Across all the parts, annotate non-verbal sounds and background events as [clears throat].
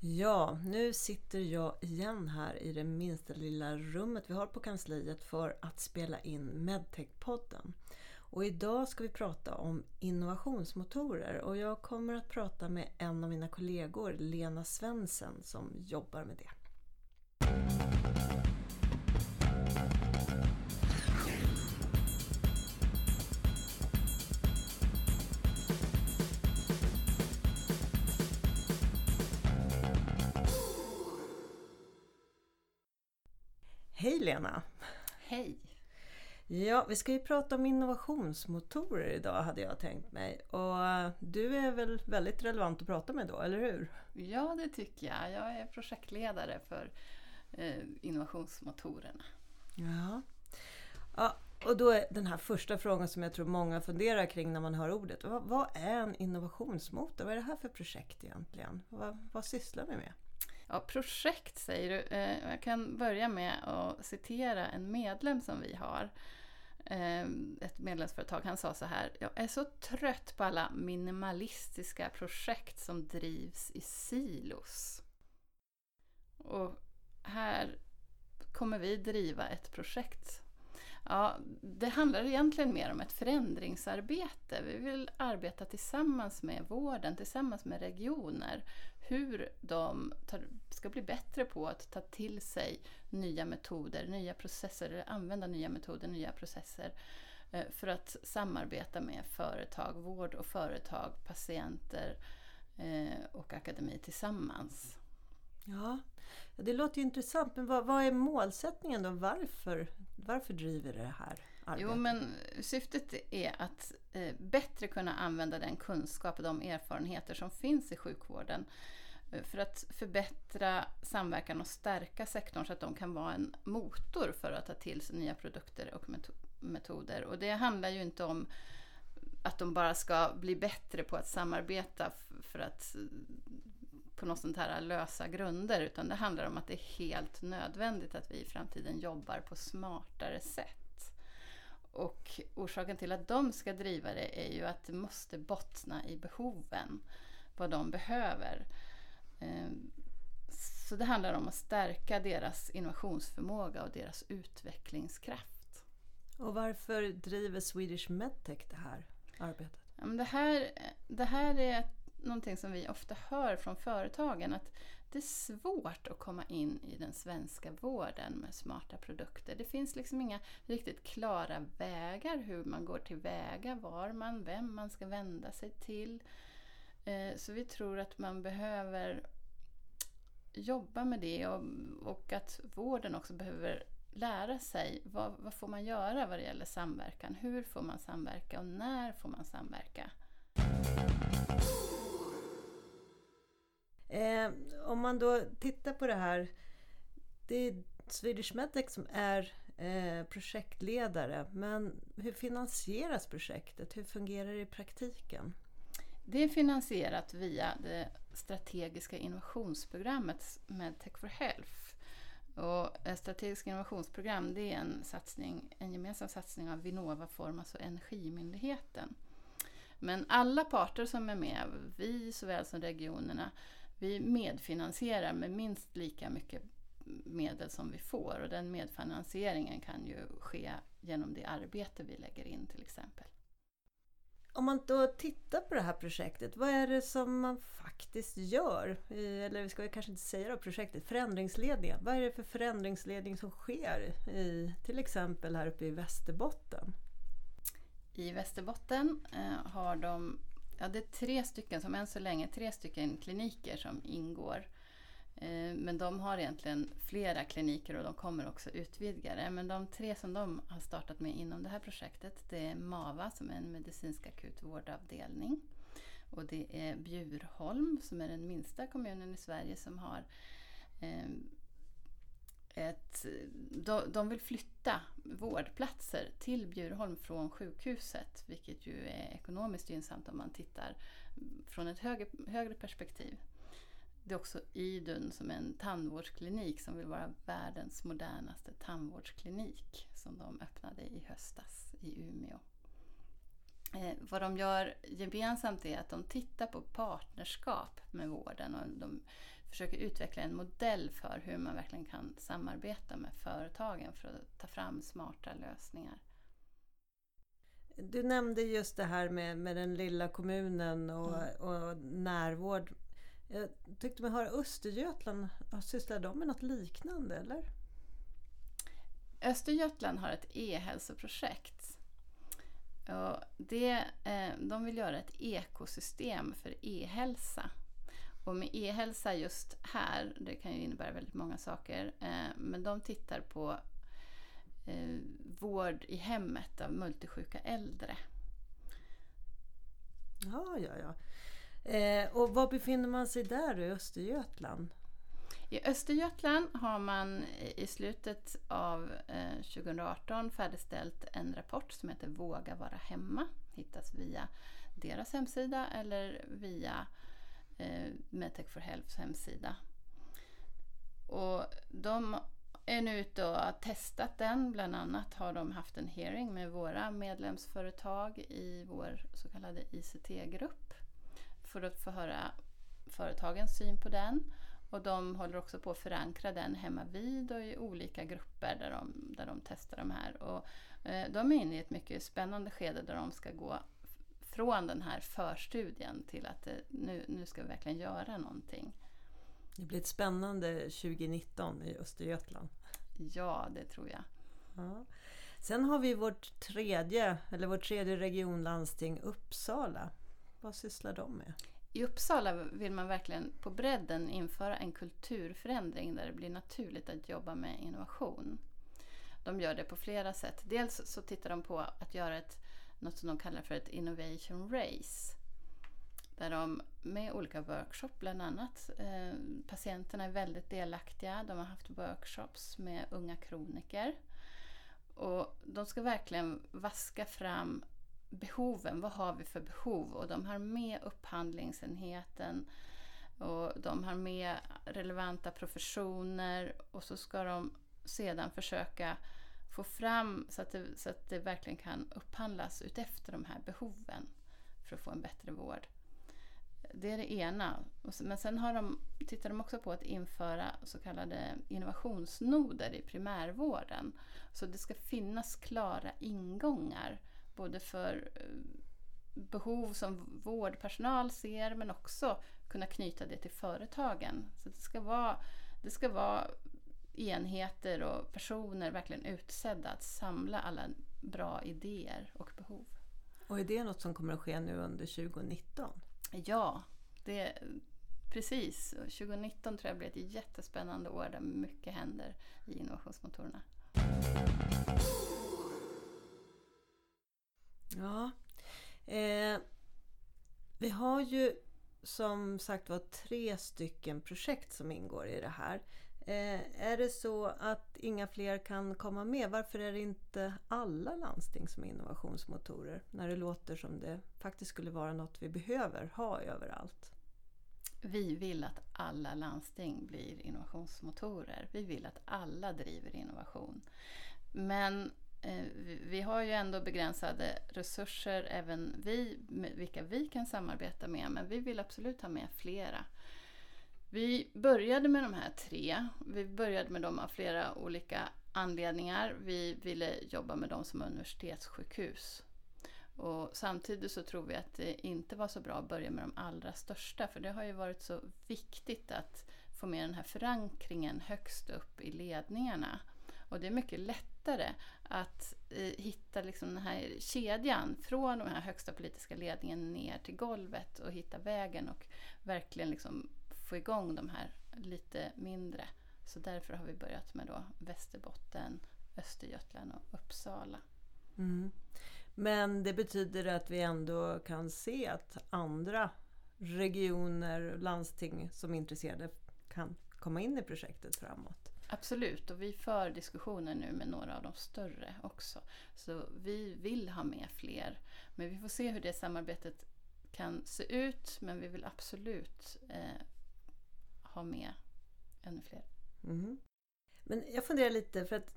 Ja, nu sitter jag igen här i det minsta lilla rummet vi har på kansliet för att spela in Medtech-podden. Och idag ska vi prata om innovationsmotorer och jag kommer att prata med en av mina kollegor, Lena Svensen, som jobbar med det. Hej Lena! Hej! Ja, vi ska ju prata om innovationsmotorer idag hade jag tänkt mig. Och eh, du är väl väldigt relevant att prata med då, eller hur? Ja, det tycker jag. Jag är projektledare för eh, innovationsmotorerna. Ja. ja. Och då är den här första frågan som jag tror många funderar kring när man hör ordet. Vad, vad är en innovationsmotor? Vad är det här för projekt egentligen? Vad, vad sysslar vi med? Ja, projekt säger du. Eh, jag kan börja med att citera en medlem som vi har. Eh, ett medlemsföretag. Han sa så här. Jag är så trött på alla minimalistiska projekt som drivs i silos. Och här kommer vi driva ett projekt Ja, det handlar egentligen mer om ett förändringsarbete. Vi vill arbeta tillsammans med vården, tillsammans med regioner. Hur de tar, ska bli bättre på att ta till sig nya metoder, nya processer, eller använda nya metoder, nya processer eh, för att samarbeta med företag, vård och företag, patienter eh, och akademi tillsammans. Ja, det låter ju intressant. Men vad, vad, är målsättningen då? Varför, varför driver det här arbetet? Jo, men syftet är att eh, bättre kunna använda den kunskap och de erfarenheter som finns i sjukvården eh, för att förbättra samverkan och stärka sektorn så att de kan vara en motor för att ta till sig nya produkter och metoder. Och det handlar ju inte om att de bara ska bli bättre på att samarbeta för att på något sånt här lösa grunder utan det handlar om att det är helt nödvändigt att vi i framtiden jobbar på smartare sätt. Och orsaken till att de ska driva det är ju att det måste bottna i behoven, vad de behöver. Ehm, så det handlar om att stärka deras innovationsförmåga och deras utvecklingskraft. Och varför driver Swedish Medtech det här arbetet? Det här, det här är någonting som vi ofta hör från företagen att det är svårt att komma in i den svenska vården med smarta produkter. Det finns liksom inga riktigt klara vägar hur man går tillväga, var man, vem man ska vända sig till. Eh, så vi tror att man behöver jobba med det och, och att vården också behöver lära sig vad, vad får man göra vad det gäller samverkan. Hur får man samverka och när får man samverka? Eh, om man då tittar på det här. Det är Swedish Medtech som är eh, projektledare. Men hur finansieras projektet? Hur fungerar det i praktiken? Det är finansierat via det strategiska innovationsprogrammet Medtech for Health. Och ett strategiskt innovationsprogram det är en, satsning, en gemensam satsning av Vinnova Formas alltså och Energimyndigheten. Men alla parter som är med, vi såväl som regionerna, vi medfinansierar med minst lika mycket medel som vi får och den medfinansieringen kan ju ske genom det arbete vi lägger in till exempel. Om man då tittar på det här projektet, vad är det som man faktiskt gör? Eller vi ska kanske inte säga då projektet, förändringsledningen. Vad är det för förändringsledning som sker i till exempel här uppe i Västerbotten? I Västerbotten eh, har de Ja, det är tre stycken, som än så länge, tre stycken kliniker som ingår. Eh, men de har egentligen flera kliniker och de kommer också utvidga det. Men de tre som de har startat med inom det här projektet det är MAVA som är en medicinsk akutvårdavdelning. Och det är Bjurholm som är den minsta kommunen i Sverige som har eh, ett, de, de vill flytta vårdplatser till Bjurholm från sjukhuset, vilket ju är ekonomiskt gynnsamt om man tittar från ett högre, högre perspektiv. Det är också Idun som är en tandvårdsklinik som vill vara världens modernaste tandvårdsklinik som de öppnade i höstas i Umeå. Eh, vad de gör gemensamt är att de tittar på partnerskap med vården och de försöker utveckla en modell för hur man verkligen kan samarbeta med företagen för att ta fram smarta lösningar. Du nämnde just det här med, med den lilla kommunen och, mm. och närvård. Jag tyckte mig höra Östergötland, sysslar de med något liknande eller? Östergötland har ett e-hälsoprojekt. Och det, eh, de vill göra ett ekosystem för e-hälsa. Och med e-hälsa just här, det kan ju innebära väldigt många saker, eh, men de tittar på eh, vård i hemmet av multisjuka äldre. Ja, ja, ja. Eh, och var befinner man sig där i Östergötland? I Östergötland har man i slutet av eh, 2018 färdigställt en rapport som heter Våga vara hemma. Hittas via deras hemsida eller via eh, Medtech for Healths hemsida. Och de är nu ute och har testat den. Bland annat har de haft en hearing med våra medlemsföretag i vår så kallade ICT-grupp för att få höra företagens syn på den. Och de håller också på att förankra den hemma vid och i olika grupper där de, där de testar de här. Och, eh, de är inne i ett mycket spännande skede där de ska gå från den här förstudien till att eh, nu, nu ska vi verkligen göra någonting. Det blir ett spännande 2019 i Östergötland. Ja, det tror jag. Ja. Sen har vi vårt tredje, eller vårt tredje regionlandsting Uppsala. Vad sysslar de med? I Uppsala vill man verkligen på bredden införa en kulturförändring där det blir naturligt att jobba med innovation. De gör det på flera sätt. Dels så tittar de på att göra ett, något som de kallar för ett innovation race. Där de med olika workshops bland annat, eh, patienterna är väldigt delaktiga. De har haft workshops med unga kroniker. Och de ska verkligen vaska fram behoven. Vad har vi för behov? Och de har med upphandlingsenheten och de har med relevanta professioner och så ska de sedan försöka få fram så att det, så att det verkligen kan upphandlas utefter de här behoven för att få en bättre vård. Det är det ena. Men sen har de, tittar de också på att införa så kallade innovationsnoder i primärvården. Så det ska finnas klara ingångar både för eh, behov som vårdpersonal ser men också kunna knyta det till företagen. Så det ska vara, det ska vara enheter och personer verkligen utsedda att samla alla bra idéer och behov. Och är det något som kommer att ske nu under 2019? Ja, det, precis. 2019 tror jag blir ett jättespännande år där mycket händer i innovationsmotorerna. Ja. Eh, vi har ju som sagt var tre stycken projekt som ingår i det här. Eh, är det så att inga fler kan komma med? Varför är det inte alla landsting som är innovationsmotorer? När det låter som det faktiskt skulle vara något vi behöver ha överallt. Vi vill att alla landsting blir innovationsmotorer. Vi vill att alla driver innovation. Men Eh, vi har ju ändå begränsade resurser, även vi, vilka vi kan samarbeta med, men vi vill absolut ha med flera. Vi började med de här tre. Vi började med dem av flera olika anledningar. Vi ville jobba med dem som universitetssjukhus. Och samtidigt så tror vi att det inte var så bra att börja med de allra största, för det har ju varit så viktigt att få med den här förankringen högst upp i ledningarna. Och det är mycket lättare att eh, hitta liksom den här kedjan från den här högsta politiska ledningen ner till golvet och hitta vägen och verkligen liksom få igång de här lite mindre. Så därför har vi börjat med då Västerbotten, Östergötland och Uppsala. Mm. Men det betyder att vi ändå kan se att andra regioner, landsting som är intresserade kan komma in i projektet framåt? Absolut, och vi för diskussioner nu med några av de större också. Så vi vill ha med fler. Men vi får se hur det samarbetet kan se ut. Men vi vill absolut eh, ha med ännu fler. Mm. Men jag funderar lite, för att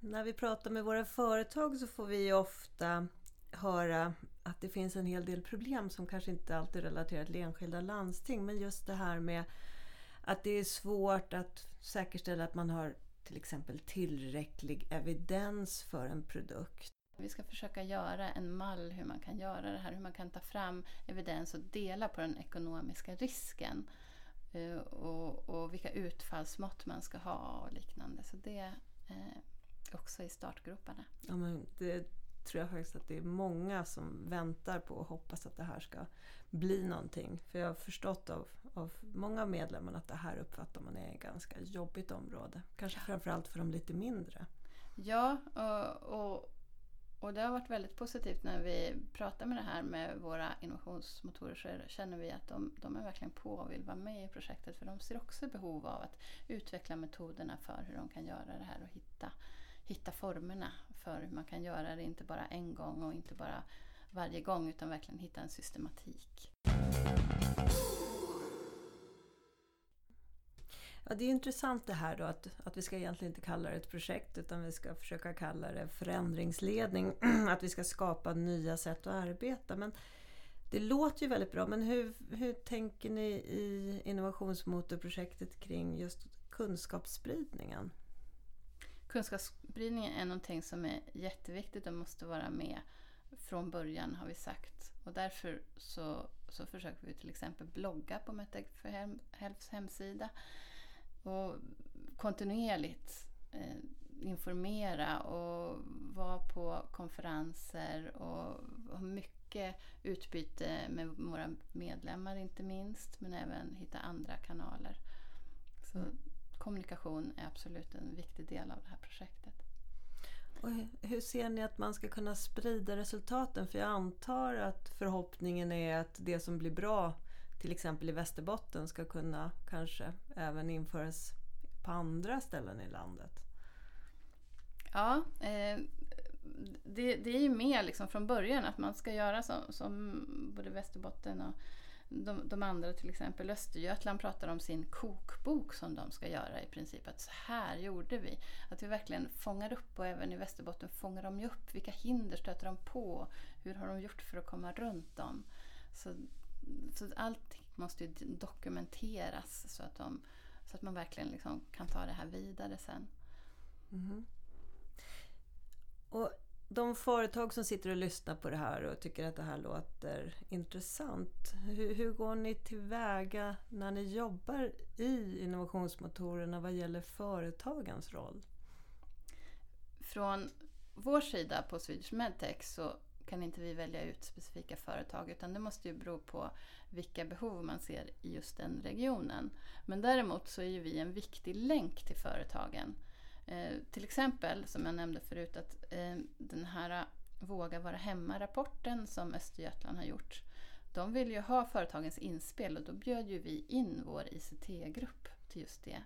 när vi pratar med våra företag så får vi ofta höra att det finns en hel del problem som kanske inte alltid relaterar till enskilda landsting. Men just det här med att det är svårt att säkerställa att man har till exempel tillräcklig evidens för en produkt. Vi ska försöka göra en mall hur man kan göra det här, hur man kan ta fram evidens och dela på den ekonomiska risken. Eh, och, och vilka utfallsmått man ska ha och liknande. Så det är också i startgroparna. Ja, men det tror jag faktiskt att det är många som väntar på och hoppas att det här ska bli någonting. För jag har förstått av, av många av medlemmarna att det här uppfattar man är ett ganska jobbigt område. Kanske ja. framförallt för de lite mindre. Ja, och, och, och det har varit väldigt positivt när vi pratar med det här med våra innovationsmotorer så känner vi att de, de är verkligen på och vill vara med i projektet för de ser också behov av att utveckla metoderna för hur de kan göra det här och hitta, hitta formerna för hur man kan göra det inte bara en gång och inte bara varje gång utan verkligen hitta en systematik. Ja, det är intressant det här då att, att vi ska egentligen inte kalla det ett projekt utan vi ska försöka kalla det förändringsledning. [clears throat] att vi ska skapa nya sätt att arbeta. Men det låter ju väldigt bra men hur, hur tänker ni i innovationsmotorprojektet kring just kunskapsspridningen? Kunskapsspridningen är någonting som är jätteviktigt och måste vara med från början har vi sagt. Och därför så, så försöker vi till exempel blogga på Metag för Helps hemsida och kontinuerligt eh, informera och vara på konferenser och ha mycket utbyte med våra medlemmar inte minst, men även hitta andra kanaler. Så mm kommunikation är absolut en viktig del av det här projektet. Och hur ser ni att man ska kunna sprida resultaten? För jag antar att förhoppningen är att det som blir bra till exempel i Västerbotten ska kunna kanske även införas på andra ställen i landet? Ja, eh, det, det, är ju med liksom från början att man ska göra som, som både Västerbotten och de, de, andra, till exempel Östergötland, pratar om sin kokbok som de ska göra i princip. Att så här gjorde vi. Att vi verkligen fångar upp och även i Västerbotten fångar de ju upp. Vilka hinder stöter de på? Hur har de gjort för att komma runt dem? Så, så allting måste ju dokumenteras så att, de, så att man verkligen liksom kan ta det här vidare sen. Mm. Och de företag som sitter och lyssnar på det här och tycker att det här låter intressant. Hur, hur går ni tillväga när ni jobbar i innovationsmotorerna vad gäller företagens roll? Från vår sida på Swedish Medtech så kan inte vi välja ut specifika företag utan det måste ju bero på vilka behov man ser i just den regionen. Men däremot så är ju vi en viktig länk till företagen. Eh, till exempel, som jag nämnde förut, att eh, den här eh, Våga vara hemma-rapporten som Östergötland har gjort, de vill ju ha företagens inspel och då bjöd ju vi in vår ICT-grupp till just det.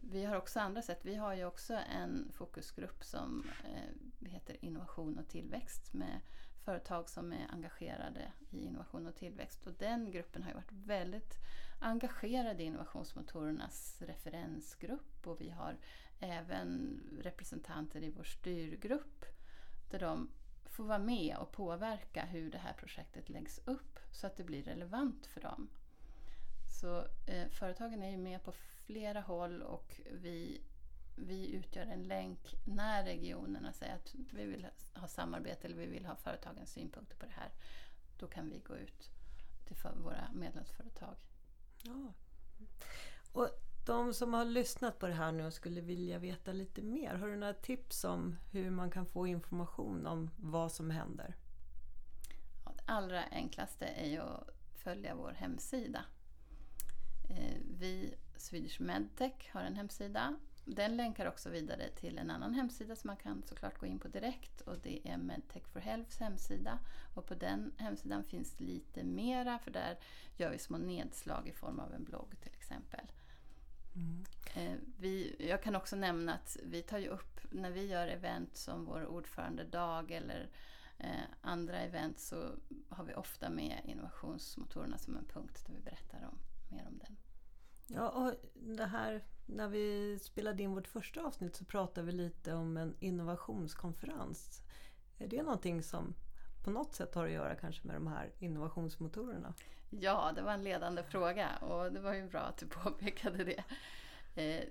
Vi har också andra sätt. Vi har ju också en fokusgrupp som eh, heter Innovation och tillväxt med företag som är engagerade i innovation och tillväxt. Och den gruppen har ju varit väldigt engagerade i innovationsmotorernas referensgrupp och vi har även representanter i vår styrgrupp där de får vara med och påverka hur det här projektet läggs upp så att det blir relevant för dem. Så eh, företagen är ju med på flera håll och vi, vi utgör en länk när regionerna säger att vi vill ha samarbete eller vi vill ha företagens synpunkter på det här. Då kan vi gå ut till våra medlemsföretag. Ja. Och de som har lyssnat på det här nu och skulle vilja veta lite mer, har du några tips om hur man kan få information om vad som händer? Ja, det allra enklaste är ju att följa vår hemsida. Eh, vi, Swedish Medtech, har en hemsida. Den länkar också vidare till en annan hemsida som man kan såklart gå in på direkt och det är Medtech for Healths hemsida. Och på den hemsidan finns lite mera för där gör vi små nedslag i form av en blogg till exempel. Mm. Vi, jag kan också nämna att vi tar ju upp, när vi gör event som vår ordförandedag eller eh, andra event så har vi ofta med innovationsmotorerna som en punkt där vi berättar om, mer om den. Ja, och det här, när vi spelade in vårt första avsnitt så pratade vi lite om en innovationskonferens. Är det någonting som på något sätt har att göra kanske med de här innovationsmotorerna? Ja, det var en ledande fråga och det var ju bra att du påpekade det. Eh,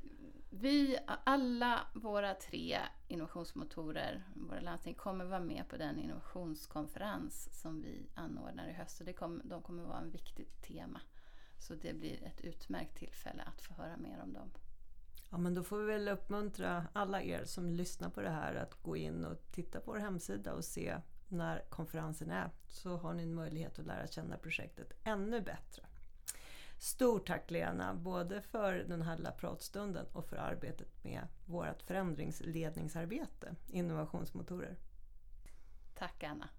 vi, alla våra tre innovationsmotorer, våra landsting, kommer vara med på den innovationskonferens som vi anordnar i höst. Och det kom, de kommer vara en viktigt tema. Så det blir ett utmärkt tillfälle att få höra mer om dem. Ja, men då får vi väl uppmuntra alla er som lyssnar på det här att gå in och titta på vår hemsida och se när konferensen är. Så har ni en möjlighet att lära känna projektet ännu bättre. Stort tack Lena, både för den här lilla pratstunden och för arbetet med vårt förändringsledningsarbete, innovationsmotorer. Tack Anna.